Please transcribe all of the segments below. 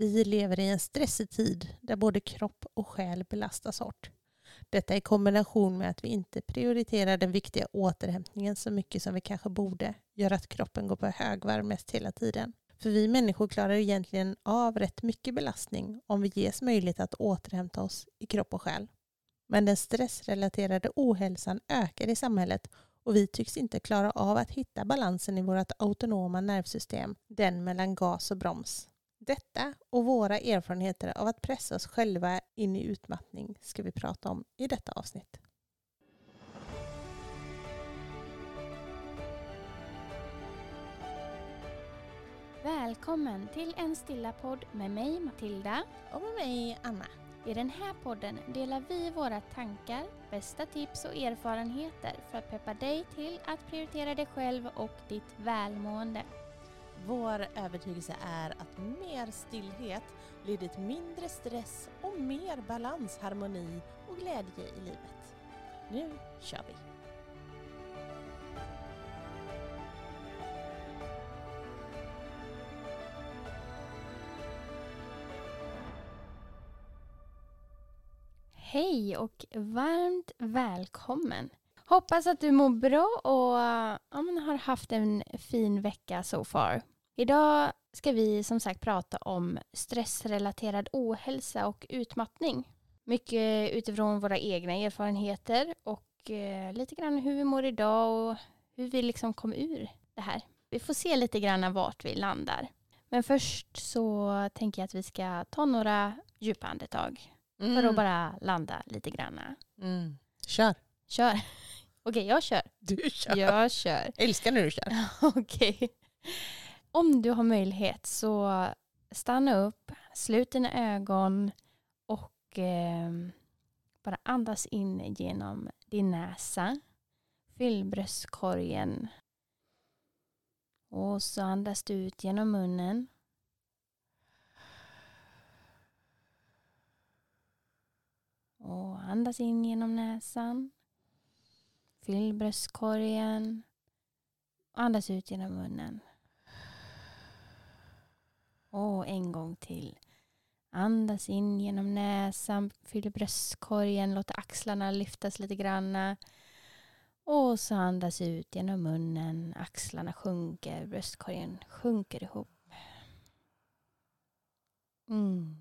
Vi lever i en stressig tid där både kropp och själ belastas hårt. Detta i kombination med att vi inte prioriterar den viktiga återhämtningen så mycket som vi kanske borde gör att kroppen går på högvarv mest hela tiden. För vi människor klarar egentligen av rätt mycket belastning om vi ges möjlighet att återhämta oss i kropp och själ. Men den stressrelaterade ohälsan ökar i samhället och vi tycks inte klara av att hitta balansen i vårt autonoma nervsystem, den mellan gas och broms. Detta och våra erfarenheter av att pressa oss själva in i utmattning ska vi prata om i detta avsnitt. Välkommen till en stilla podd med mig Matilda. Och med mig Anna. I den här podden delar vi våra tankar, bästa tips och erfarenheter för att peppa dig till att prioritera dig själv och ditt välmående. Vår övertygelse är att mer stillhet leder till mindre stress och mer balans, harmoni och glädje i livet. Nu kör vi! Hej och varmt välkommen! Hoppas att du mår bra och ja, har haft en fin vecka so far. Idag ska vi som sagt prata om stressrelaterad ohälsa och utmattning. Mycket utifrån våra egna erfarenheter och eh, lite grann hur vi mår idag och hur vi liksom kom ur det här. Vi får se lite grann vart vi landar. Men först så tänker jag att vi ska ta några djupa andetag Mm. för att bara landa lite grann. Mm. Kör! Kör. Okej, jag kör. Du kör! Jag kör. Älskar när du kör. Okej. Om du har möjlighet så stanna upp, slut dina ögon och eh, bara andas in genom din näsa. Fyll bröstkorgen. Och så andas du ut genom munnen. Och andas in genom näsan. Fyll bröstkorgen. Andas ut genom munnen. Och en gång till. Andas in genom näsan, fyll bröstkorgen, låt axlarna lyftas lite granna. Och så andas ut genom munnen, axlarna sjunker, bröstkorgen sjunker ihop. Mm.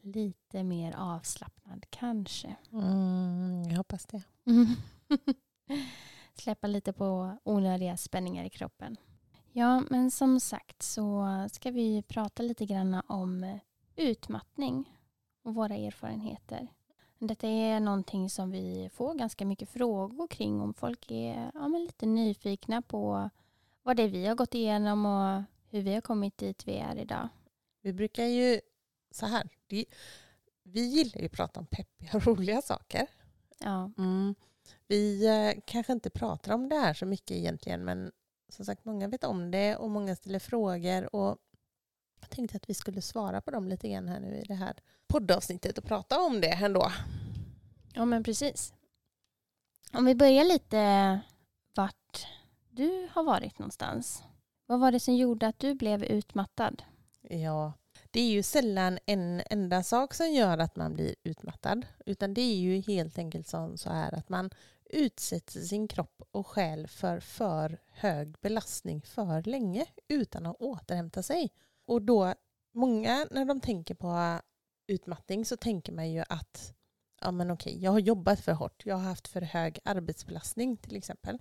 Lite mer avslappnad kanske. Mm, jag hoppas det. Släppa lite på onödiga spänningar i kroppen. Ja, men som sagt så ska vi prata lite grann om utmattning och våra erfarenheter. Detta är någonting som vi får ganska mycket frågor kring om folk är ja, lite nyfikna på vad det är vi har gått igenom och hur vi har kommit dit vi är idag. Vi brukar ju så här. Det, vi gillar ju att prata om peppiga och roliga saker. Ja, Vi eh, kanske inte pratar om det här så mycket egentligen men som sagt många vet om det och många ställer frågor och jag tänkte att vi skulle svara på dem lite grann här nu i det här poddavsnittet och prata om det ändå. ja men precis. Om vi börjar lite vart du har varit någonstans. Vad var det som gjorde att du blev utmattad? Ja, det är ju sällan en enda sak som gör att man blir utmattad utan det är ju helt enkelt så här att man utsätter sin kropp och själ för för hög belastning för länge utan att återhämta sig. Och då, många när de tänker på utmattning så tänker man ju att ja men okej, jag har jobbat för hårt, jag har haft för hög arbetsbelastning till exempel.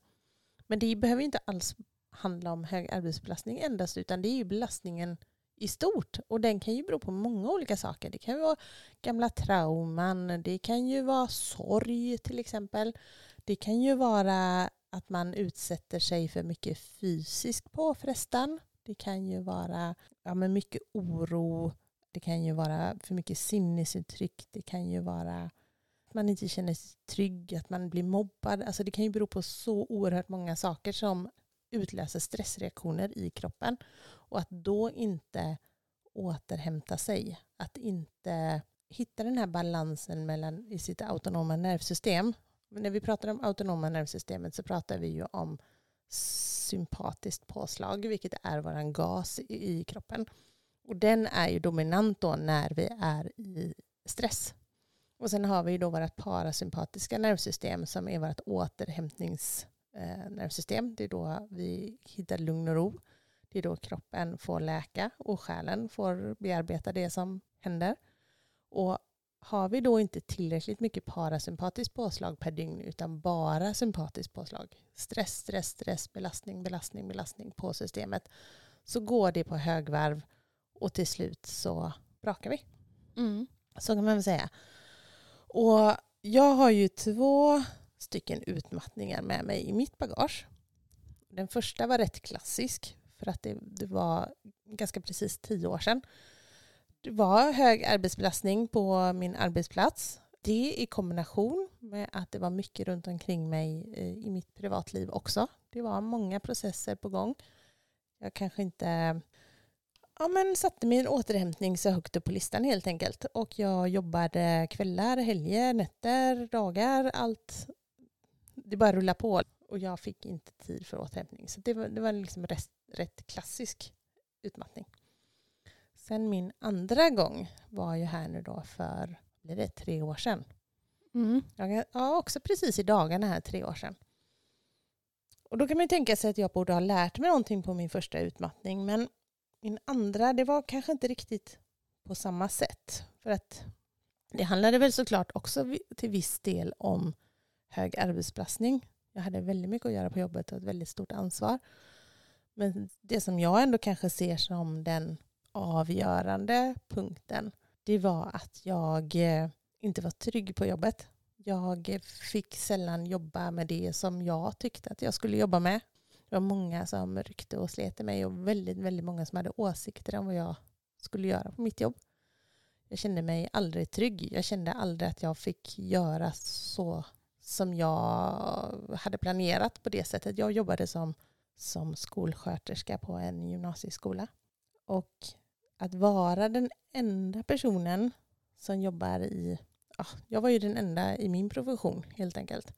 Men det behöver inte alls handla om hög arbetsbelastning endast utan det är ju belastningen i stort. Och den kan ju bero på många olika saker. Det kan ju vara gamla trauman, det kan ju vara sorg till exempel. Det kan ju vara att man utsätter sig för mycket fysisk påfrestan. Det kan ju vara ja, men mycket oro. Det kan ju vara för mycket sinnesuttryck. Det kan ju vara att man inte känner sig trygg, att man blir mobbad. Alltså det kan ju bero på så oerhört många saker som utlöser stressreaktioner i kroppen. Och att då inte återhämta sig, att inte hitta den här balansen mellan, i sitt autonoma nervsystem. Men när vi pratar om autonoma nervsystemet så pratar vi ju om sympatiskt påslag, vilket är våran gas i, i kroppen. Och den är ju dominant då när vi är i stress. Och sen har vi då vårt parasympatiska nervsystem som är vårt återhämtningsnervsystem. Det är då vi hittar lugn och ro. Det är då kroppen får läka och själen får bearbeta det som händer. Och har vi då inte tillräckligt mycket parasympatiskt påslag per dygn utan bara sympatiskt påslag, stress, stress, stress, belastning, belastning, belastning på systemet, så går det på högvarv och till slut så brakar vi. Mm. Så kan man väl säga. Och jag har ju två stycken utmattningar med mig i mitt bagage. Den första var rätt klassisk för att det, det var ganska precis tio år sedan. Det var hög arbetsbelastning på min arbetsplats. Det i kombination med att det var mycket runt omkring mig eh, i mitt privatliv också. Det var många processer på gång. Jag kanske inte ja, men satte min återhämtning så högt upp på listan helt enkelt. Och jag jobbade kvällar, helger, nätter, dagar, allt. Det bara rullade på. Och jag fick inte tid för återhämtning. Så det var, det var liksom rätt, rätt klassisk utmattning. Sen min andra gång var ju här nu då för blir det, tre år sedan. Mm. Ja, också precis i dagarna här tre år sedan. Och då kan man ju tänka sig att jag borde ha lärt mig någonting på min första utmattning. Men min andra, det var kanske inte riktigt på samma sätt. För att det handlade väl såklart också till viss del om hög arbetsbelastning. Jag hade väldigt mycket att göra på jobbet och ett väldigt stort ansvar. Men det som jag ändå kanske ser som den avgörande punkten, det var att jag eh, inte var trygg på jobbet. Jag fick sällan jobba med det som jag tyckte att jag skulle jobba med. Det var många som ryckte och slet i mig och väldigt, väldigt många som hade åsikter om vad jag skulle göra på mitt jobb. Jag kände mig aldrig trygg. Jag kände aldrig att jag fick göra så som jag hade planerat på det sättet. Jag jobbade som, som skolsköterska på en gymnasieskola. Och att vara den enda personen som jobbar i... Ja, jag var ju den enda i min profession helt enkelt.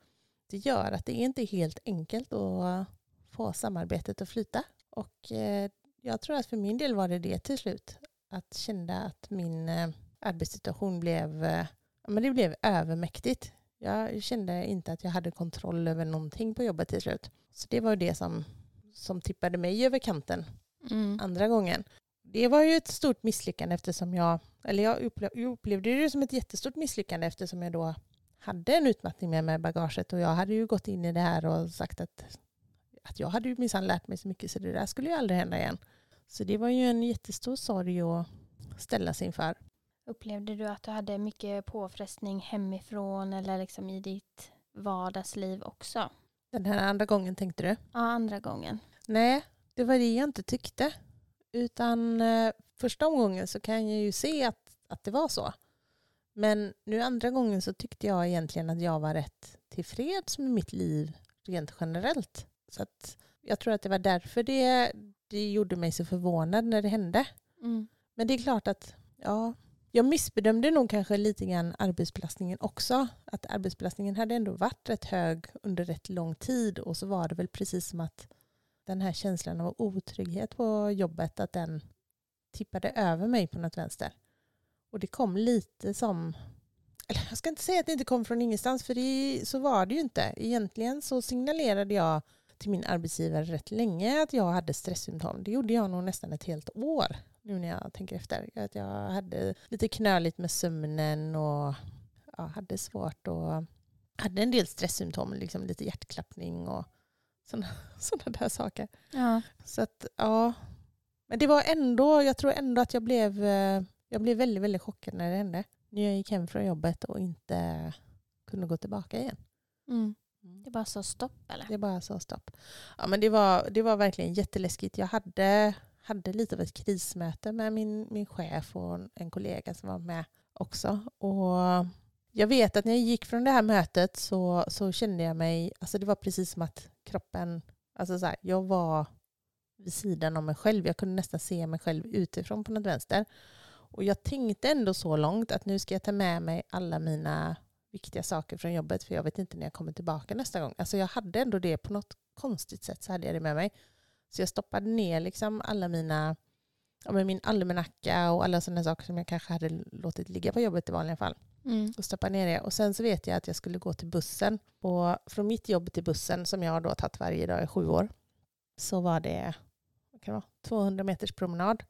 Det gör att det är inte helt enkelt att få samarbetet att flyta. Och eh, jag tror att för min del var det det till slut. Att känna att min eh, arbetssituation blev, eh, men det blev övermäktigt. Jag kände inte att jag hade kontroll över någonting på jobbet till slut. Så det var det som, som tippade mig över kanten mm. andra gången. Det var ju ett stort misslyckande eftersom jag, eller jag upplevde det som ett jättestort misslyckande eftersom jag då hade en utmattning med mig i bagaget och jag hade ju gått in i det här och sagt att att jag hade ju minsann lärt mig så mycket så det där skulle ju aldrig hända igen. Så det var ju en jättestor sorg att ställa sig inför. Upplevde du att du hade mycket påfrestning hemifrån eller liksom i ditt vardagsliv också? Den här andra gången tänkte du? Ja, andra gången. Nej, det var det jag inte tyckte. Utan eh, första omgången så kan jag ju se att, att det var så. Men nu andra gången så tyckte jag egentligen att jag var rätt tillfreds med mitt liv rent generellt. Så att jag tror att det var därför det, det gjorde mig så förvånad när det hände. Mm. Men det är klart att ja, jag missbedömde nog kanske lite grann arbetsbelastningen också. Att arbetsbelastningen hade ändå varit rätt hög under rätt lång tid och så var det väl precis som att den här känslan av otrygghet på jobbet, att den tippade över mig på något vänster. Och det kom lite som, eller jag ska inte säga att det inte kom från ingenstans, för det, så var det ju inte. Egentligen så signalerade jag till min arbetsgivare rätt länge att jag hade stresssymptom. Det gjorde jag nog nästan ett helt år nu när jag tänker efter. Att jag hade lite knöligt med sömnen och ja, hade svårt och hade en del stresssymptom, liksom lite hjärtklappning och sådana, sådana där saker. Ja. Så att, ja. Men det var ändå, jag tror ändå att jag blev, eh, jag blev väldigt, väldigt chockad när det hände. När jag gick hem från jobbet och inte kunde gå tillbaka igen. Mm. Mm. Det bara sa stopp eller? Det bara sa stopp. Ja, men det, var, det var verkligen jätteläskigt. Jag hade, hade lite av ett krismöte med min, min chef och en kollega som var med också. Och jag vet att när jag gick från det här mötet så, så kände jag mig, alltså det var precis som att kroppen, alltså så här, jag var vid sidan av mig själv. Jag kunde nästan se mig själv utifrån på något vänster. Och jag tänkte ändå så långt att nu ska jag ta med mig alla mina viktiga saker från jobbet för jag vet inte när jag kommer tillbaka nästa gång. Alltså jag hade ändå det på något konstigt sätt så hade jag det med mig. Så jag stoppade ner liksom alla mina ja, men min almanacka och alla sådana saker som jag kanske hade låtit ligga på jobbet i vanliga fall. Mm. Och stoppa ner det. Och sen så vet jag att jag skulle gå till bussen. Och från mitt jobb till bussen, som jag har då tagit varje dag i sju år, så var det, vad kan det vara, 200 meters promenad.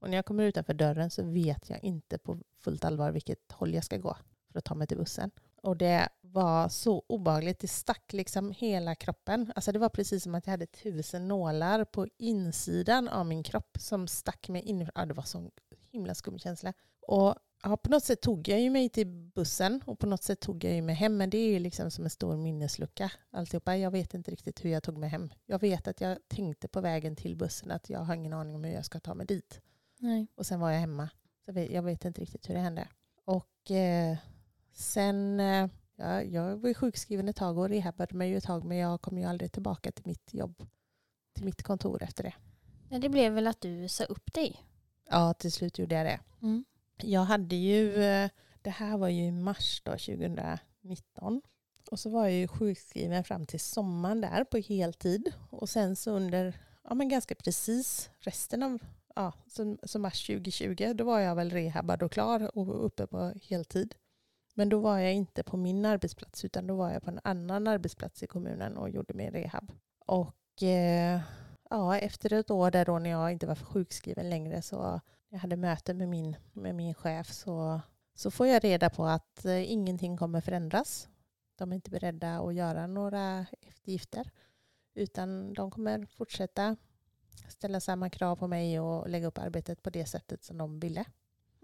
Och när jag kommer utanför dörren så vet jag inte på fullt allvar vilket håll jag ska gå för att ta mig till bussen. Och det var så obehagligt. Det stack liksom hela kroppen. Alltså det var precis som att jag hade tusen nålar på insidan av min kropp som stack mig in. Ja, det var så himla skum känsla. Och ja, på något sätt tog jag ju mig till bussen och på något sätt tog jag ju mig hem. Men det är ju liksom som en stor minneslucka alltihopa. Jag vet inte riktigt hur jag tog mig hem. Jag vet att jag tänkte på vägen till bussen att jag har ingen aning om hur jag ska ta mig dit. Nej. Och sen var jag hemma. Så jag vet inte riktigt hur det hände. Och eh, sen, eh, ja, jag var ju sjukskriven ett tag och rehabbade mig ett tag men jag kom ju aldrig tillbaka till mitt jobb, till mitt kontor efter det. Nej, Det blev väl att du sa upp dig? Ja, till slut gjorde jag det. Mm. Jag hade ju, eh, det här var ju i mars då, 2019. Och så var jag ju sjukskriven fram till sommaren där på heltid. Och sen så under, ja men ganska precis resten av, ja, så, så mars 2020, då var jag väl rehabbad och klar och uppe på heltid. Men då var jag inte på min arbetsplats utan då var jag på en annan arbetsplats i kommunen och gjorde min rehab. Och eh, ja, efter ett år där då när jag inte var sjukskriven längre så jag hade möte med min, med min chef så, så får jag reda på att eh, ingenting kommer förändras. De är inte beredda att göra några eftergifter utan de kommer fortsätta ställa samma krav på mig och lägga upp arbetet på det sättet som de ville.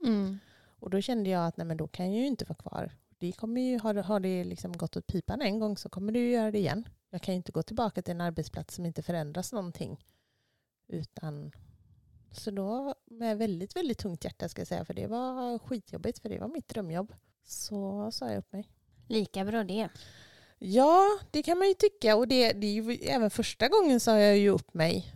Mm. Och då kände jag att nej, men då kan jag ju inte vara kvar. Det kommer ju, har, har det liksom gått åt pipan en gång så kommer ju göra det igen. Jag kan ju inte gå tillbaka till en arbetsplats som inte förändras någonting. Utan, så då med väldigt, väldigt tungt hjärta ska jag säga, för det var skitjobbigt, för det var mitt drömjobb. Så sa jag upp mig. Lika bra det. Ja, det kan man ju tycka. Och det, det är ju, även första gången sa jag ju upp mig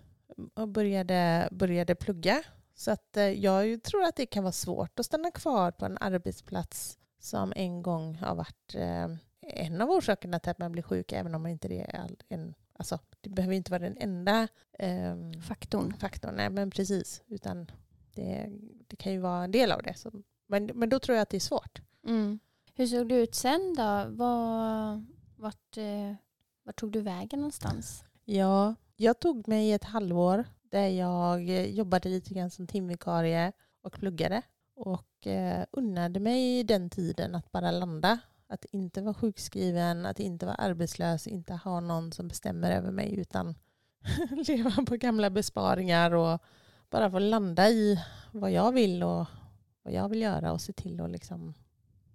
och började, började plugga. Så att eh, jag tror att det kan vara svårt att stanna kvar på en arbetsplats som en gång har varit eh, en av orsakerna till att man blir sjuk, även om inte det är all, en, alltså, det behöver inte vara den enda ehm, Faktorn. faktorn. Nej, men precis. Utan det, det kan ju vara en del av det. Så, men, men då tror jag att det är svårt. Mm. Hur såg det ut sen då? Var, vart, eh, vart tog du vägen någonstans? Ja, jag tog mig ett halvår där jag jobbade lite grann som timvikarie och pluggade. Och eh, unnade mig den tiden att bara landa. Att inte vara sjukskriven, att inte vara arbetslös, inte ha någon som bestämmer över mig utan leva på gamla besparingar och bara få landa i vad jag vill och vad jag vill göra och se till att liksom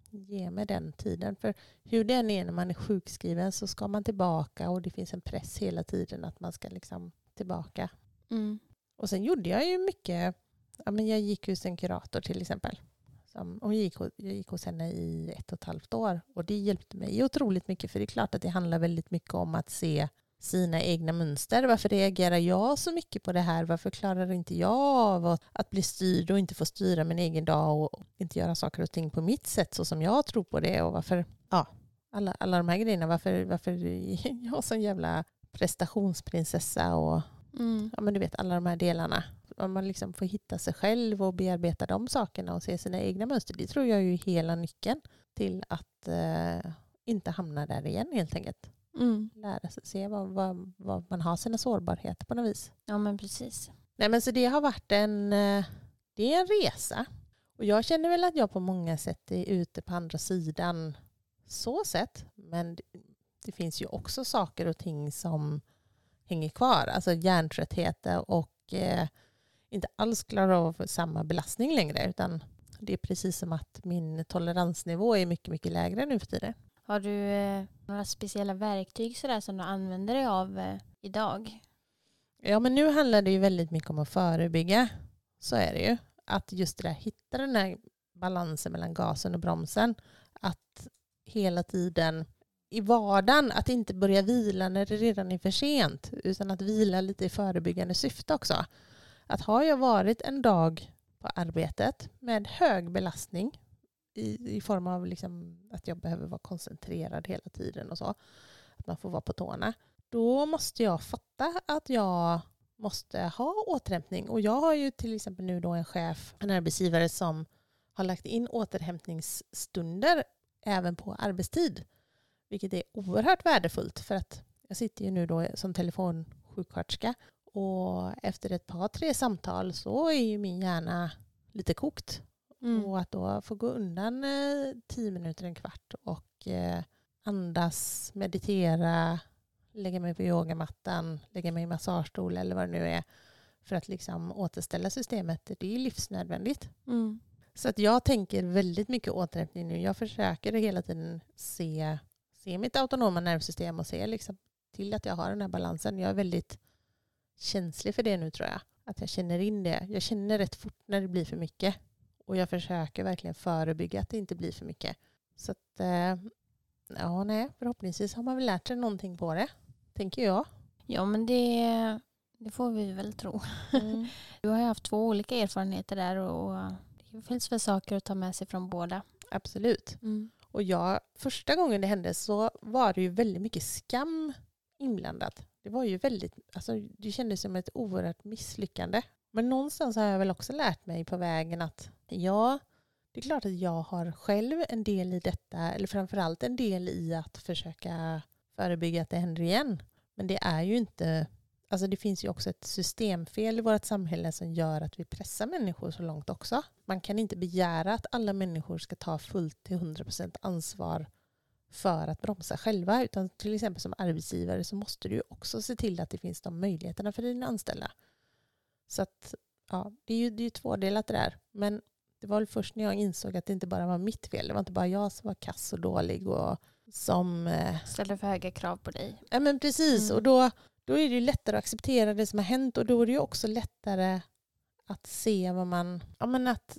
ge mig den tiden. För hur det än är när man är sjukskriven så ska man tillbaka och det finns en press hela tiden att man ska liksom tillbaka. Mm. Och sen gjorde jag ju mycket, ja, men jag gick hos en kurator till exempel. Som, och jag, gick, hos- jag gick hos henne i ett och ett halvt år och det hjälpte mig otroligt mycket för det är klart att det handlar väldigt mycket om att se sina egna mönster. Varför reagerar jag så mycket på det här? Varför klarar inte jag av att, att bli styrd och inte få styra min egen dag och inte göra saker och ting på mitt sätt så som jag tror på det? Och varför, ja, alla, alla de här grejerna. Varför, varför är jag som jävla prestationsprinsessa och Mm. ja, men du vet alla de här delarna. Om man liksom får hitta sig själv och bearbeta de sakerna och se sina egna mönster. Det tror jag är ju hela nyckeln till att eh, inte hamna där igen helt enkelt. Mm. Lära sig se vad, vad, vad man har sina sårbarheter på något vis. Ja men precis. Nej, men så det har varit en, eh, det är en resa. Och jag känner väl att jag på många sätt är ute på andra sidan så sett. Men det, det finns ju också saker och ting som hänger kvar. Alltså hjärntrötthet och eh, inte alls klarar av samma belastning längre. Utan det är precis som att min toleransnivå är mycket, mycket lägre nu för tiden. Har du eh, några speciella verktyg sådär som du använder dig av eh, idag? Ja, men nu handlar det ju väldigt mycket om att förebygga. Så är det ju. Att just det där, hitta den här balansen mellan gasen och bromsen. Att hela tiden i vardagen, att inte börja vila när det redan är för sent. Utan att vila lite i förebyggande syfte också. Att har jag varit en dag på arbetet med hög belastning i, i form av liksom att jag behöver vara koncentrerad hela tiden och så. Att man får vara på tårna då måste jag fatta att jag måste ha återhämtning. Och jag har ju till exempel nu då en chef, en arbetsgivare som har lagt in återhämtningsstunder även på arbetstid. Vilket är oerhört värdefullt för att jag sitter ju nu då som telefonsjuksköterska och efter ett par, tre samtal så är ju min hjärna lite kokt. Mm. Och att då få gå undan eh, tio minuter, en kvart och eh, andas, meditera, lägga mig på yogamattan, lägga mig i massagestol eller vad det nu är för att liksom återställa systemet. Det är livsnödvändigt. Mm. Så att jag tänker väldigt mycket återhämtning nu. Jag försöker hela tiden se, se mitt autonoma nervsystem och se liksom till att jag har den här balansen. Jag är väldigt känslig för det nu tror jag. Att jag känner in det. Jag känner rätt fort när det blir för mycket. Och jag försöker verkligen förebygga att det inte blir för mycket. Så att, eh, ja nej, förhoppningsvis har man väl lärt sig någonting på det. Tänker jag. Ja, men det, det får vi väl tro. Mm. Du har ju haft två olika erfarenheter där och det finns väl saker att ta med sig från båda. Absolut. Mm. Och jag, första gången det hände så var det ju väldigt mycket skam inblandat. Det var ju väldigt, alltså det kändes som ett oerhört misslyckande. Men någonstans har jag väl också lärt mig på vägen att ja, det är klart att jag har själv en del i detta, eller framförallt en del i att försöka förebygga att det händer igen. Men det är ju inte, alltså det finns ju också ett systemfel i vårt samhälle som gör att vi pressar människor så långt också. Man kan inte begära att alla människor ska ta fullt till 100% ansvar för att bromsa själva. Utan till exempel som arbetsgivare så måste du också se till att det finns de möjligheterna för dina anställda. Så att, ja, det är ju, det är ju tvådelat det där. Men det var väl först när jag insåg att det inte bara var mitt fel. Det var inte bara jag som var kass och dålig och som... Eh, Ställer för höga krav på dig. ja men precis. Mm. Och då, då är det ju lättare att acceptera det som har hänt och då är det ju också lättare att se vad man... Ja men att...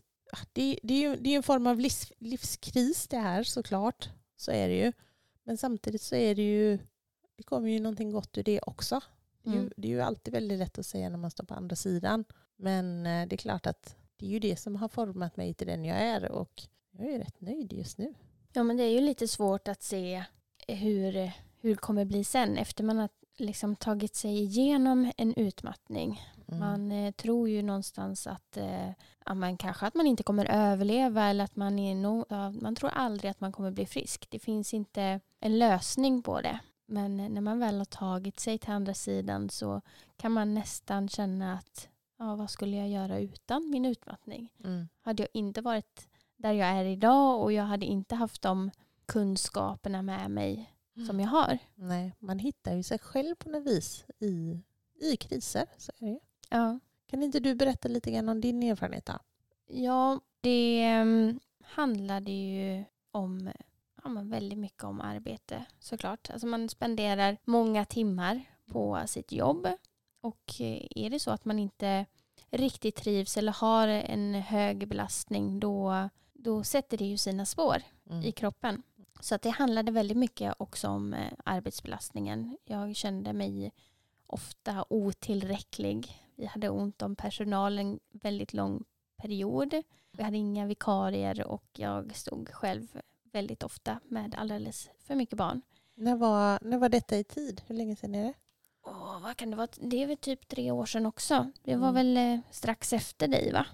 Det, det är ju det är en form av livs, livskris det här såklart. Så är det ju. Men samtidigt så är det ju... Det kommer ju någonting gott ur det också. Det är, ju, Mm. det är ju alltid väldigt lätt att säga när man står på andra sidan. Men eh, det är klart att det är ju det som har format mig till den jag är och jag är rätt nöjd just nu. Ja, men det är ju lite svårt att se hur, hur det kommer bli sen efter man har liksom tagit sig igenom en utmattning. Mm. Man eh, tror ju någonstans att eh, ja, man kanske att man inte kommer överleva eller att man är no, man tror aldrig att man kommer bli frisk. Det finns inte en lösning på det. Men när man väl har tagit sig till andra sidan så kan man nästan känna att ja, vad skulle jag göra utan min utmattning? Mm. Hade jag inte varit där jag är idag och jag hade inte haft de kunskaperna med mig som jag har. Nej, man hittar ju sig själv på något vis i, i kriser. Så är det. Ja, Kan inte du berätta lite grann om din erfarenhet då? ja det um, handlade ju om ja, men väldigt mycket om arbete såklart. Alltså man spenderar många timmar på sitt jobb och eh, är det så att man inte riktigt trivs eller har en hög belastning då, då sätter det ju sina spår Mm. i kroppen. Så att det handlade väldigt mycket också om eh, arbetsbelastningen. Jag kände mig ofta otillräcklig. Vi hade ont om personal en väldigt lång period. Vi hade inga vikarier och jag stod själv väldigt ofta med alldeles för mycket barn. När, var, när var detta i tid? Hur länge sedan är det? Åh, vad kan det vara? Det är väl typ tre år sedan också. Det var Mm. väl eh, strax efter dig va?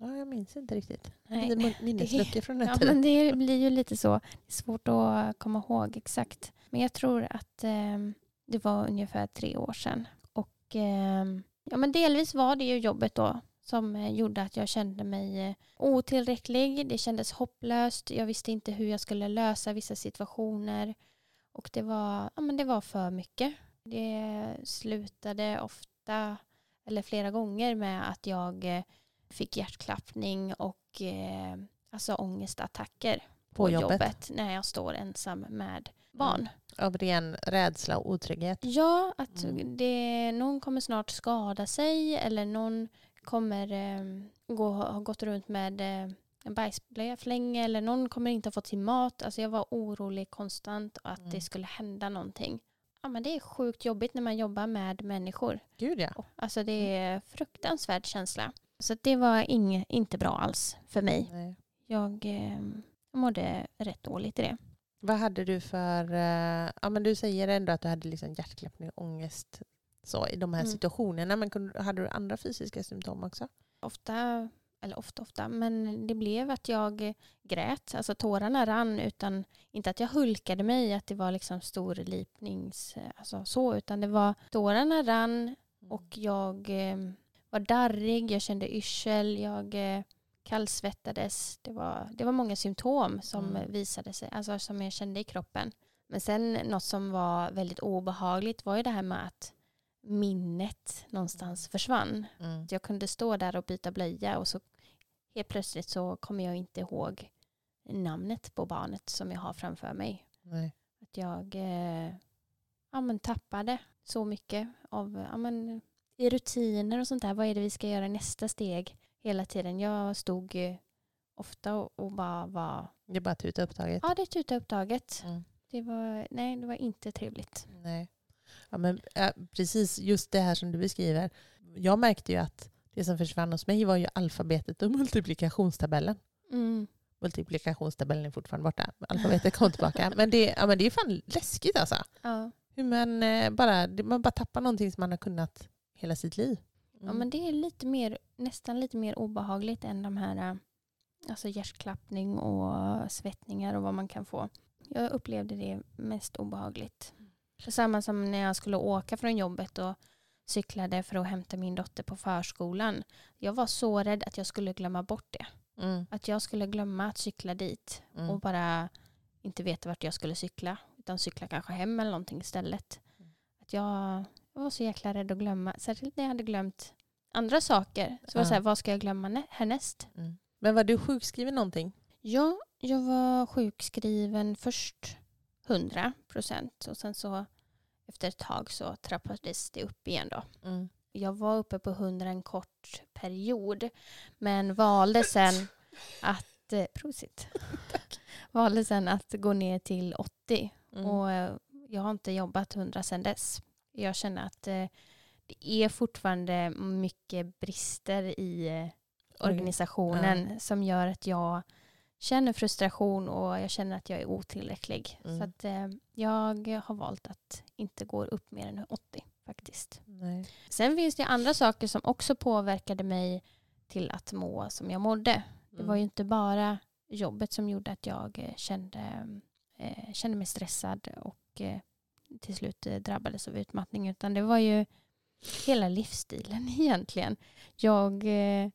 Ja, jag minns inte riktigt. Nej. Minnesluckor från den Ja, tiden. men det blir ju lite så. Det är svårt att komma ihåg exakt. Men jag tror att eh, det var ungefär tre år sedan. Och eh, ja, men delvis var det ju jobbet då som eh, gjorde att jag kände mig eh, otillräcklig. Det kändes hopplöst. Jag visste inte hur jag skulle lösa vissa situationer. Och det var, ja, men det var för mycket. Det slutade ofta, eller flera gånger, med att jag eh, fick hjärtklappning och eh, alltså ångestattacker på, På jobbet. jobbet. när jag står ensam med barn. Av ren rädsla och otrygghet. Ja, att Mm. det, någon kommer snart skada sig eller någon kommer eh, gå, ha gått runt med eh, en bajsflänge eller någon kommer inte ha fått sin mat. Alltså jag var orolig konstant att Mm. det skulle hända någonting. Ja, men det är sjukt jobbigt när man jobbar med människor. Gud ja. Alltså det är fruktansvärd känsla. Så det var inge, inte bra alls för mig. Nej. Jag eh, mådde rätt dåligt i det. Vad hade du för... eh, ja, men du säger ändå att du hade liksom hjärtklappning och ångest så, i de här Mm. situationerna. Men kunde, hade du andra fysiska symptom också? Ofta, eller ofta ofta, men det blev att jag grät. Alltså tårarna rann utan, inte att jag hulkade mig, att det var liksom stor lipnings, alltså så, utan det var tårarna rann och jag eh, var darrig, jag kände yrsel, jag eh, kallsvettades. Det var, det var många symptom som Mm. visade sig, alltså som jag kände i kroppen. Men sen något som var väldigt obehagligt var ju det här med att minnet någonstans försvann. Mm. Jag kunde stå där och byta blöja och så helt plötsligt så kommer jag inte ihåg namnet på barnet som jag har framför mig. Nej. Att jag eh, ja, men tappade så mycket av ja, men, i rutiner och sånt där. Vad är det vi ska göra i nästa steg hela tiden? Jag stod ofta och, och bara var, Det är bara tuta upptaget. ja det är tuta upptaget. Mm. Det var, nej, det var inte trevligt. Nej. Ja, men, äh, precis just det här som du beskriver. Jag märkte ju att det som försvann hos mig var ju alfabetet och multiplikationstabellen. Mm. Multiplikationstabellen är fortfarande borta. Alfabetet kom tillbaka. Men det, ja, men det är fan läskigt alltså. Ja. Hur man, eh, bara, man bara tappar någonting som man har kunnat hela sitt liv. Ja, men det är lite mer, nästan lite mer obehagligt än de här äh, alltså hjärtklappning och svettningar och vad man kan få. Jag upplevde det mest obehagligt. Samma som när jag skulle åka från jobbet och cyklade för att hämta min dotter på förskolan. Jag var så rädd att jag skulle glömma bort det. Mm, Att jag skulle glömma att cykla dit mm, och bara inte veta vart jag skulle cykla. Utan cykla kanske hem eller någonting istället. Mm. Att jag, jag var så jäkla rädd att glömma. Särskilt när jag hade glömt andra saker. Så var det så här, vad ska jag glömma nä- härnäst? mm. Men var du sjukskriven någonting? Ja, jag var sjukskriven först 100 procent. Och sen så efter ett tag så trappades det upp igen då. Mm. Jag var uppe på 100 en kort period. Men valde sen att, eh, prosit. valde sen att gå ner till 80. Mm. Och eh, jag har inte jobbat 100 sedan dess. Jag känner att eh, det är fortfarande mycket brister i eh, organisationen som gör att jag känner frustration och jag känner att jag är otillräcklig. Mm. Så att eh, jag har valt att inte gå upp mer än 80 faktiskt. Nej. Sen finns det andra saker som också påverkade mig till att må som jag mådde. Det var ju inte bara jobbet som gjorde att jag kände, eh, kände mig stressad och eh, till slut eh, drabbades av utmattning utan det var ju hela livsstilen egentligen. Jag eh,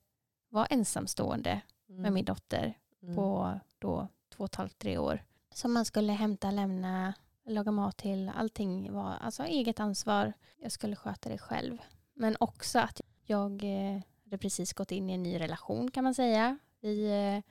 var ensamstående Mm. med min dotter Mm. på då två och ett halvt, tre år. Som man skulle hämta, lämna, laga mat till. Allting var alltså eget ansvar. Jag skulle sköta det själv. Men också att jag eh, hade precis gått in i en ny relation kan man säga. Vi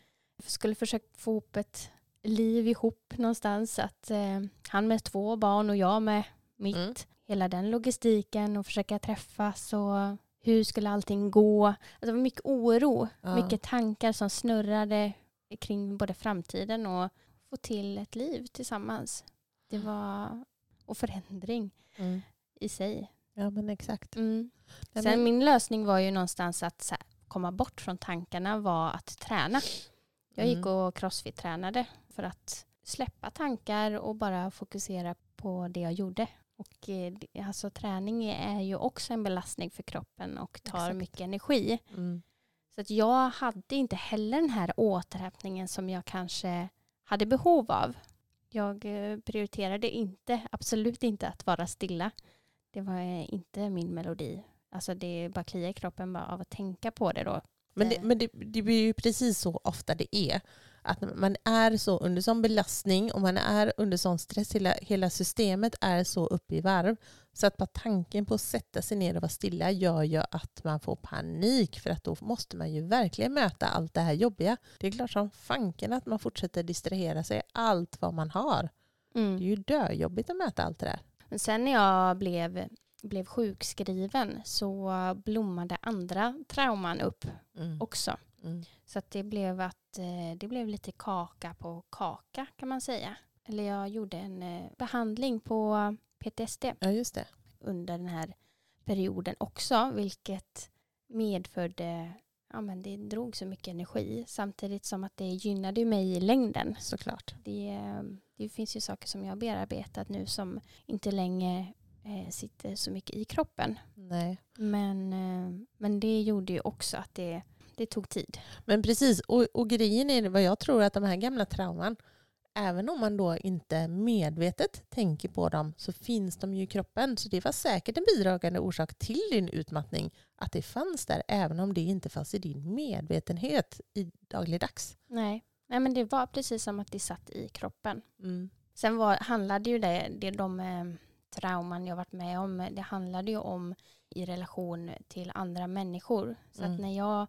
skulle försöka få ihop ett liv ihop någonstans. Att eh, han med två barn och jag med mitt. Mm. Hela den logistiken och försöka träffas och hur skulle allting gå? Alltså det var mycket oro, Ja. mycket tankar som snurrade kring både framtiden och få till ett liv tillsammans. Det var och förändring Mm. i sig. Ja men exakt. Mm. Sen men- min lösning var ju någonstans att här, komma bort från tankarna var att träna. Jag gick Mm. och crossfit-tränade för att släppa tankar och bara fokusera på det jag gjorde. Och eh, alltså, träning är ju också en belastning för kroppen och tar Exakt. mycket energi. Mm. Så att jag hade inte heller den här återhämtningen som jag kanske hade behov av. Jag eh, prioriterade inte, absolut inte att vara stilla. Det var eh, inte min melodi. Alltså det bara kliar i kroppen bara av att tänka på det då. Men, det, men det, det blir ju precis så ofta det är. Att man är så under sån belastning och man är under sån stress. Hela, hela systemet är så uppe i varv. Så att bara tanken på att sätta sig ner och vara stilla gör ju att man får panik. För att då måste man ju verkligen möta allt det här jobbiga. Det är klart som fanken att man fortsätter distrahera sig allt vad man har. Det är ju döjobbigt att möta allt det där. Men sen när jag blev, blev sjukskriven så blommade andra trauman upp Mm. också. Mm. Så det blev att eh, det blev lite kaka på kaka kan man säga. Eller jag gjorde en eh, behandling på PTSD Ja, just det. under den här perioden också, vilket medförde Ja, men det drog så mycket energi samtidigt som att det gynnade mig i längden. Såklart. Det, det finns ju saker som jag har bearbetat nu som inte längre eh, sitter så mycket i kroppen. Nej. Men, eh, men det gjorde ju också att det, det tog tid. Men precis, och, och grejen är vad jag tror att de här gamla trauman, även om man då inte medvetet tänker på dem så finns de ju i kroppen. Så det var säkert en bidragande orsak till din utmattning att det fanns där även om det inte fanns i din medvetenhet i dagligdags. Nej. Nej, men det var precis som att det satt i kroppen. Mm. Sen var, handlade ju det, det de eh, trauman jag varit med om, det handlade ju om i relation till andra människor. Så Mm. att när jag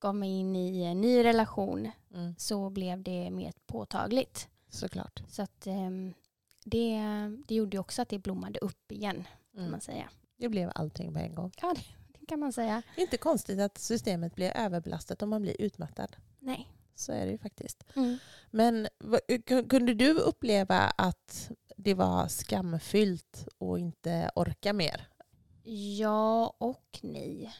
gav mig in i en ny relation Mm. så blev det mer påtagligt. Såklart. Så att ehm, det, det gjorde också att det blommade upp igen kan Mm. man säga. Det blev allting på en gång. Ja, det, det kan man säga. Inte konstigt att systemet blir överbelastat om man blir utmattad. Nej. Så är det ju faktiskt. Mm. Men kunde du uppleva att det var skamfyllt och inte orka mer? Ja och nej.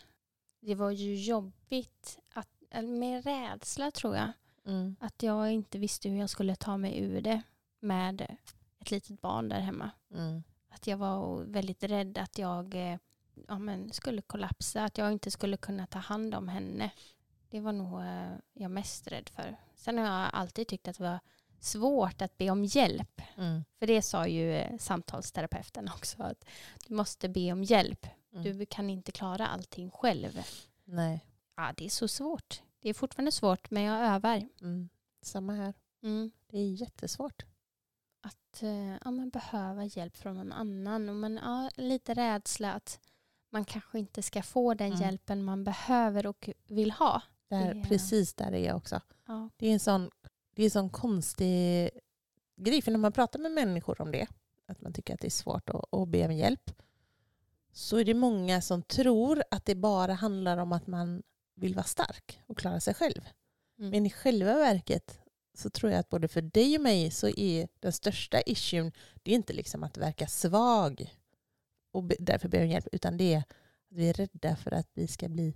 Det var ju jobbigt att, med rädsla tror jag. Mm. Att jag inte visste hur jag skulle ta mig ur det med ett litet barn där hemma. Mm. Att jag var väldigt rädd att jag eh, ja, men skulle kollapsa, att jag inte skulle kunna ta hand om henne. Det var nog eh, jag mest rädd för. Sen har jag alltid tyckt att det var svårt att be om hjälp. Mm. För det sa ju eh, samtalsterapeuten också, att du måste be om hjälp. Mm. Du kan inte klara allting själv. Nej. Ja, det är så svårt. Det är fortfarande svårt, men jag övar. Mm. Samma här. Mm. Det är jättesvårt. att eh, ja, men behöva hjälp från någon annan. Och men, ja, lite rädsla att man kanske inte ska få den Mm. hjälpen man behöver och vill ha. Där, Det- Precis där är jag också. Ja. Det är en sån, det är en sån konstig grej. För när man pratar med människor om det, att man tycker att det är svårt att, att be om hjälp, så är det många som tror att det bara handlar om att man vill vara stark och klara sig själv. Mm. Men i själva verket så tror jag att både för dig och mig så är den största issuen, det är inte liksom att verka svag och därför be om hjälp, utan det är att vi är rädda för att vi ska bli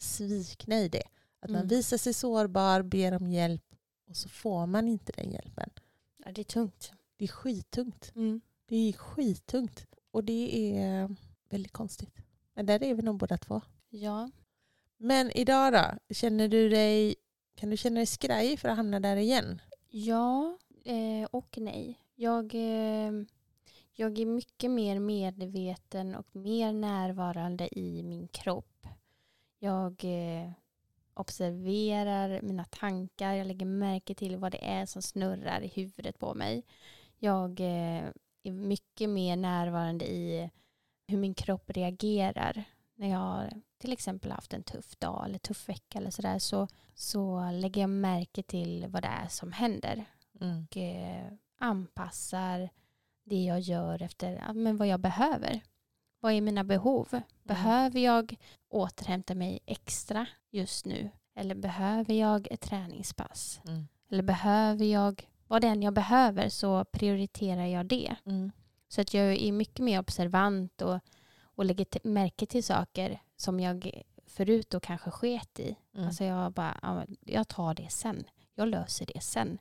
svikna i det. Att man Mm. visar sig sårbar, ber om hjälp och så får man inte den hjälpen. Ja, det är tungt. Det är skittungt. Mm. Det är skittungt. Och det är väldigt konstigt. Men där är vi nog båda två. Ja. Men idag då? Känner du dig, kan du känna dig skraj för att hamna där igen? Ja eh, och nej. Jag, eh, jag är mycket mer medveten och mer närvarande i min kropp. Jag eh, observerar mina tankar, jag lägger märke till vad det är som snurrar i huvudet på mig. Jag eh, är mycket mer närvarande i hur min kropp reagerar när jag har till exempel haft en tuff dag eller tuff vecka eller sådär så, så lägger jag märke till vad det är som händer Mm. och eh, anpassar det jag gör efter men vad jag behöver. Vad är mina behov? Behöver jag återhämta mig extra just nu? Eller behöver jag ett träningspass? Mm. Eller behöver jag, vad det än jag behöver så prioriterar jag det. Mm. Så att jag är mycket mer observant och, och lägger märke till saker som jag förut då kanske sket i. Mm. Alltså jag bara, ja, jag tar det sen. Jag löser det sen.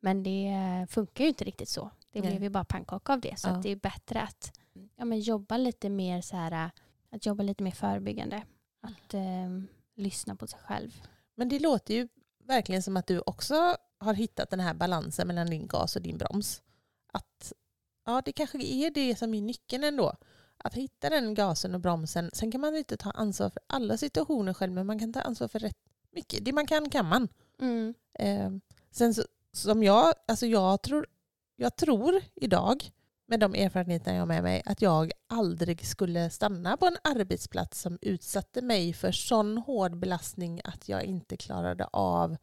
Men det funkar ju inte riktigt så. Det blev ju bara pannkaka av det. Så Ja. att det är bättre att ja, men jobba lite mer så här, att jobba lite mer förebyggande. Att eh, lyssna på sig själv. Men det låter ju verkligen som att du också har hittat den här balansen mellan din gas och din broms. Att ja, det kanske är det som är nyckeln ändå. Att hitta den gasen och bromsen. Sen kan man inte ta ansvar för alla situationer själv, men man kan ta ansvar för rätt mycket. Det man kan kan man. Mm. Eh, sen så, som jag, alltså jag tror, jag tror idag med de erfarenheter jag har med mig att jag aldrig skulle stanna på en arbetsplats som utsatte mig för sån hård belastning att jag inte klarade av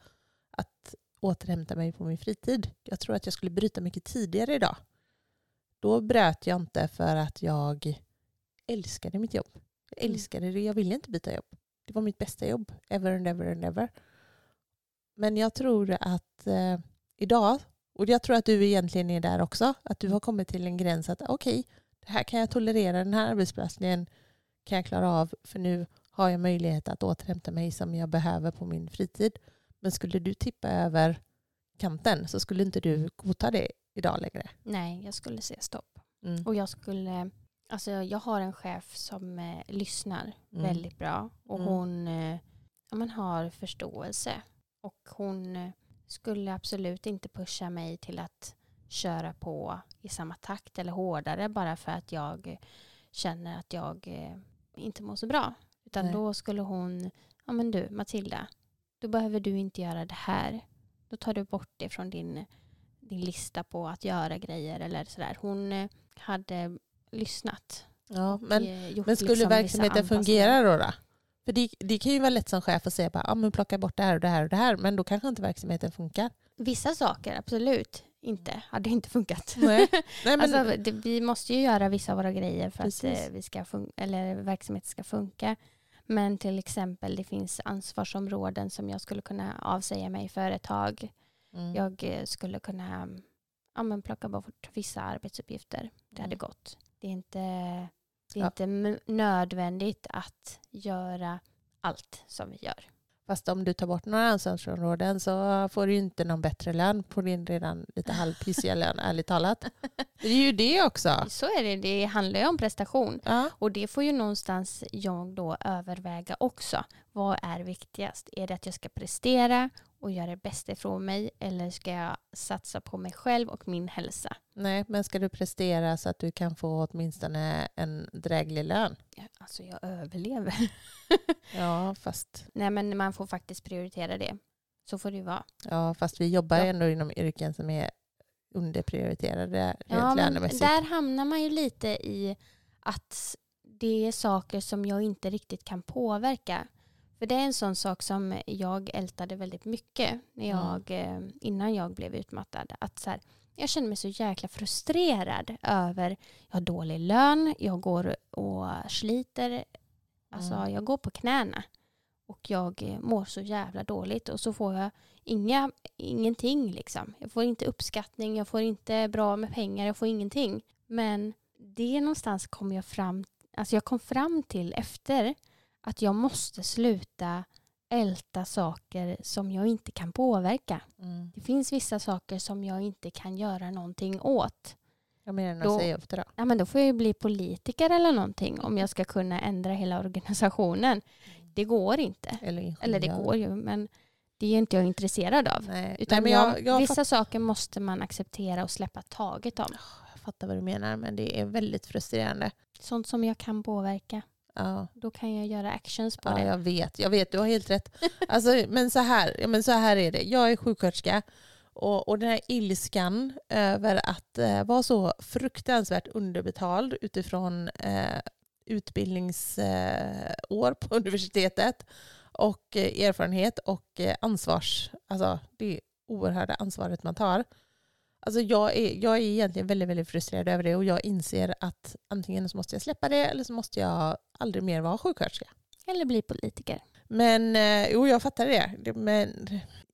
att återhämta mig på min fritid. Jag tror att jag skulle bryta mycket tidigare idag. Då bröt jag inte för att jag älskade mitt jobb. Jag Mm. älskade det. Jag ville inte byta jobb. Det var mitt bästa jobb. Ever and ever and ever. Men jag tror att eh, idag, och jag tror att du egentligen är där också, att du har kommit till en gräns att okej, det här kan jag tolerera, den här arbetsplatsen kan jag klara av, för nu har jag möjlighet att återhämta mig som jag behöver på min fritid. Men skulle du tippa över kanten så skulle inte du godta det idag längre. Nej, jag skulle säga stopp. Mm. Och jag skulle, Alltså jag har en chef som eh, lyssnar Mm. väldigt bra och Mm. hon eh, ja, men har förståelse. Och hon eh, skulle absolut inte pusha mig till att köra på i samma takt eller hårdare bara för att jag känner att jag eh, inte mår så bra. Utan Nej. då skulle hon, ja men du Matilda, då behöver du inte göra det här. Då tar du bort det från din, din lista på att göra grejer eller sådär. Hon eh, hade lyssnat. Ja, men, eh, men skulle liksom verksamheten fungera då? då? För det, det kan ju vara lätt som chef att säga bara, ah, men plocka bort det här och det här och det här. Men då kanske inte verksamheten funkar. Vissa saker, absolut inte. Hade inte funkat. Nej. Nej, men, alltså, det, vi måste ju göra vissa av våra grejer för Precis. att eh, vi ska eller verksamheten ska funka. Men till exempel det finns ansvarsområden som jag skulle kunna avsäga mig för ett tag. Mm. Jag eh, skulle kunna ja, men plocka bort vissa arbetsuppgifter. Det hade Mm. gått. Det är inte, det är Ja. inte nödvändigt att göra allt som vi gör. Fast om du tar bort några ansvarsområden så får du inte någon bättre lön på din redan lite halvpissiga lön, ärligt talat. Det är ju det också. Så är det. Det handlar ju om prestation. Ja. Och det får ju någonstans jag då överväga också. Vad är viktigast? Är det att jag ska prestera och göra det bästa ifrån mig eller ska jag satsa på mig själv och min hälsa? Nej, men ska du prestera så att du kan få åtminstone en dräglig lön? Alltså jag överlever. Ja, fast, Nej men man får faktiskt prioritera det. Så får det ju vara. ja, fast vi jobbar Ja. ändå inom yrken som är underprioriterade rent Ja, lönemässigt. där hamnar man ju lite i att det är saker som jag inte riktigt kan påverka. För det är en sån sak som jag ältade väldigt mycket när Mm. jag, eh, innan jag blev utmattad. Att så här, jag känner mig så jäkla frustrerad över jag har dålig lön, jag går och sliter, alltså Mm. jag går på knäna och jag eh, mår så jävla dåligt och så får jag inga, ingenting liksom. Jag får inte uppskattning, jag får inte bra med pengar, jag får ingenting. Men det någonstans kom jag fram, alltså jag kom fram till efter att jag måste sluta älta saker som jag inte kan påverka. Mm. Det finns vissa saker som jag inte kan göra någonting åt. Jag menar Då- att säga upp det då. Ja, men då får jag ju bli politiker eller någonting om jag ska kunna ändra hela organisationen. Det går inte. Eller, ingenjör. Eller det går ju, men det är inte jag intresserad av. Nej, Utan Nej, jag, jag, vissa fatt, saker måste man acceptera och släppa taget om. jag fattar vad du menar, men det är väldigt frustrerande. Sånt som jag kan påverka. Ja. Då kan jag göra actions på Ja, det. jag vet. Jag vet, du har helt rätt. Alltså, men, så här, men så här är det. Jag är sjuksköterska och, och den här ilskan över att eh, vara så fruktansvärt underbetald utifrån eh, utbildningsår eh, på universitetet och eh, erfarenhet och eh, ansvars... Alltså det oerhörda ansvaret man tar. Alltså jag, är, jag är egentligen väldigt, väldigt frustrerad över det och jag inser att antingen så måste jag släppa det eller så måste jag aldrig mer vara sjuksköterska. Eller bli politiker. Men eh, jo, jag fattar det. det. Men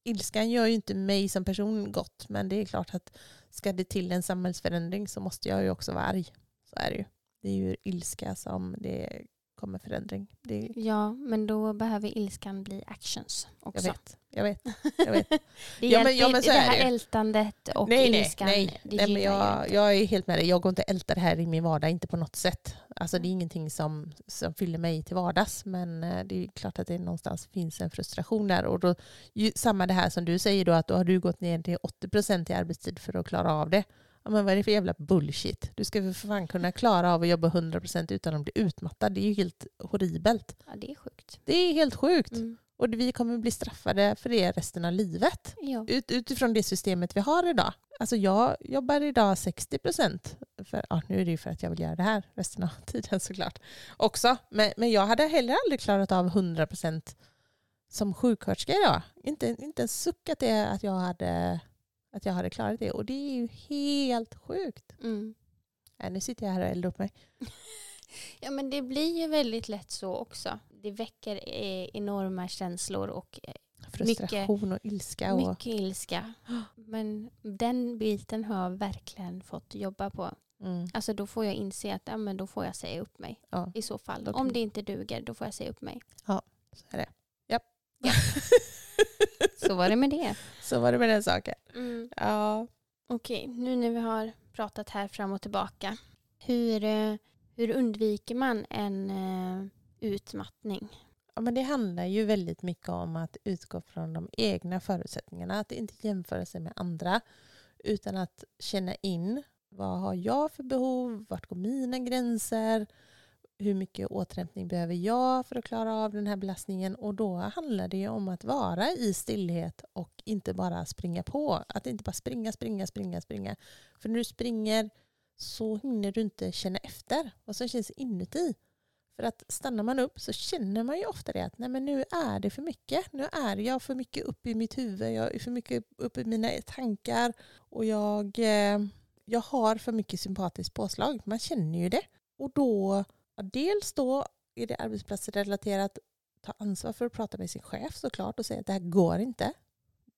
ilskan gör ju inte mig som person gott. Men det är klart att ska det till en samhällsförändring så måste jag ju också vara arg. Så är det ju. Det är ju ilska som det kommer förändring. Det, Ja, men då behöver ilskan bli actions jag också. vet. Jag vet. Jag vet. Det, Ja, men- ja, men så det är här det ältandet och nej, nej, ilskan, nej. det nej men jag jag, jag är helt med dig. Jag går inte att älta det här i min vardag, inte på något sätt. Alltså det är ingenting som, som fyller mig till vardags. Men eh, det är klart att det någonstans finns en frustration där. Och då, ju, samma det här som du säger då, att då har du gått ner till 80% i arbetstid för att klara av det. Ja, men vad är det för jävla bullshit? Du ska för fan kunna klara av att jobba 100% utan att bli utmattad. Det är ju helt horribelt. Ja, det är sjukt. Det är helt sjukt. Mm. Och vi kommer bli straffade för det resten av livet. Ja. Ut, utifrån det systemet vi har idag. Alltså jag jobbar idag 60 procent. Ja, nu är det ju för att jag vill göra det här resten av tiden såklart. Också. Men, men jag hade heller aldrig klarat av 100 procent som sjuksköterska idag. Inte, inte en suck att, det, att, jag hade, att jag hade klarat det. Och det är ju helt sjukt. Mm. Nej, nu sitter jag här och eldar upp mig. Ja men det blir ju väldigt lätt så också. Det väcker eh, enorma känslor och eh, Frustration och ilska. Och, mycket ilska. Men den biten har jag verkligen fått jobba på. mm, Alltså då får jag inse att ja, men då får jag säga upp mig ja, i så fall. Om det inte duger då får jag säga upp mig. så är det. Japp. Så var det med det. så var det med den saken. Mm. Ja. Okej, nu när vi har pratat här fram och tillbaka. Hur, eh, hur undviker man en eh, utmattning? Ja, men det handlar ju väldigt mycket om att utgå från de egna förutsättningarna. Att inte jämföra sig med andra. Utan att känna in vad har jag för behov? Vart går mina gränser? Hur mycket återhämtning behöver jag för att klara av den här belastningen? Och då handlar det ju om att vara i stillhet och inte bara springa på. Att inte bara springa, springa, springa, springa. För när du springer så hinner du inte känna efter vad som känns inuti. För att stannar man upp så känner man ju ofta det att nej men nu är det för mycket. Nu är jag för mycket upp i mitt huvud, jag är för mycket upp i mina tankar och jag, eh, jag har för mycket sympatiskt påslag. Man känner ju det. Och då, ja, dels då är det arbetsplatsrelaterat, ta ansvar för att prata med sin chef såklart och säga att det här går inte.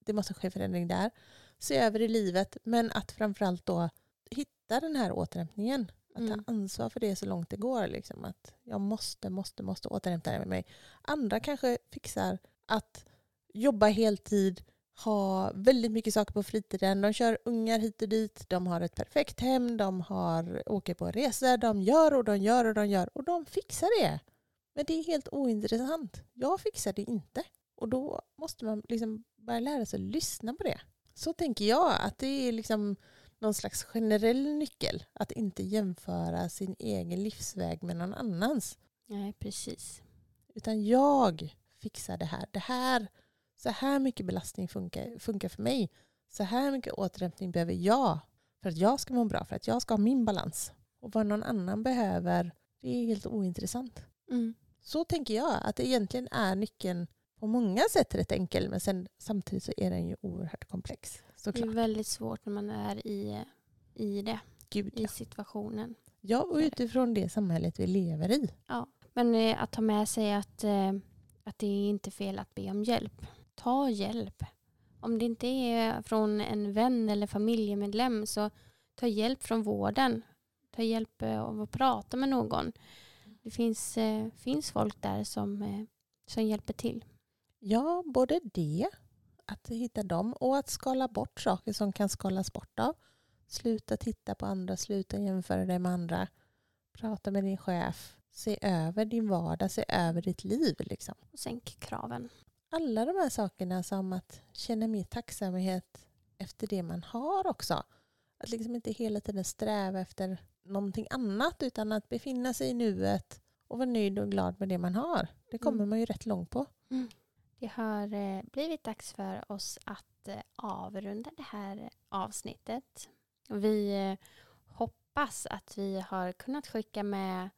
Det måste ske förändring där. Se över i livet, men att framförallt då hitta den här återhämtningen. Att Mm. ta ansvar för det så långt det går. Liksom. Att jag måste, måste, måste återhämta mig. Andra kanske fixar att jobba heltid, ha väldigt mycket saker på fritiden. De kör ungar hit och dit, de har ett perfekt hem, de har, åker på resor, de gör och de gör och de gör och de fixar det. Men det är helt ointressant. Jag fixar det inte. Och då måste man liksom börja lära sig att lyssna på det. Så tänker jag att det är liksom någon slags generell nyckel. Att inte jämföra sin egen livsväg med någon annans. Nej, precis. Utan jag fixar det här. Det här så här mycket belastning funkar, funkar för mig. Så här mycket återhämtning behöver jag för att jag ska må bra, för att jag ska ha min balans. Och vad någon annan behöver, det är helt ointressant. Mm. Så tänker jag, att det egentligen är nyckeln på många sätt rätt enkel, men sen, samtidigt så är den ju oerhört komplex. Det är Såklart. väldigt svårt när man är i, i det, Gud, i ja. situationen. ja, och utifrån det samhället vi lever i. Men eh, att ta med sig att, eh, att det är inte fel att be om hjälp. Ta hjälp. Om det inte är från en vän eller familjemedlem så ta hjälp från vården. Ta hjälp eh, av att prata med någon. Det finns, eh, finns folk där som, eh, som hjälper till. Ja, både det, att hitta dem och att skala bort saker som kan skalas bort av. Sluta titta på andra, sluta jämföra dig med andra. Prata med din chef. Se över din vardag, se över ditt liv. Liksom. Och sänk kraven. Alla de här sakerna som att känna mer tacksamhet efter det man har också. Att liksom inte hela tiden sträva efter någonting annat utan att befinna sig i nuet och vara nöjd och glad med det man har. Det kommer Mm. man ju rätt långt på. Det har eh, blivit dags för oss att eh, avrunda det här avsnittet. Vi eh, hoppas att vi har kunnat skicka med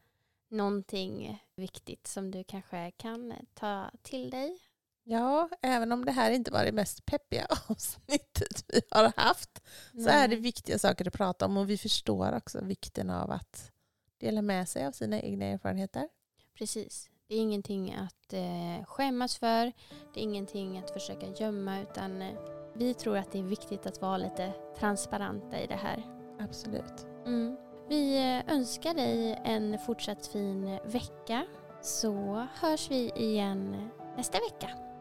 någonting viktigt som du kanske kan ta till dig. Ja, även om det här inte var det mest peppiga avsnittet vi har haft så är det viktiga saker att prata om och vi förstår också vikten av att dela med sig av sina egna erfarenheter. Precis. Det är ingenting att eh, skämmas för. Det är ingenting att försöka gömma utan eh, vi tror att det är viktigt att vara lite transparenta i det här. Absolut. Mm. Vi eh, önskar dig en fortsatt fin vecka så hörs vi igen nästa vecka.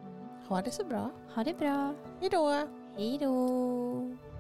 Ha det så bra. Ha det bra. Hej då! Hej då!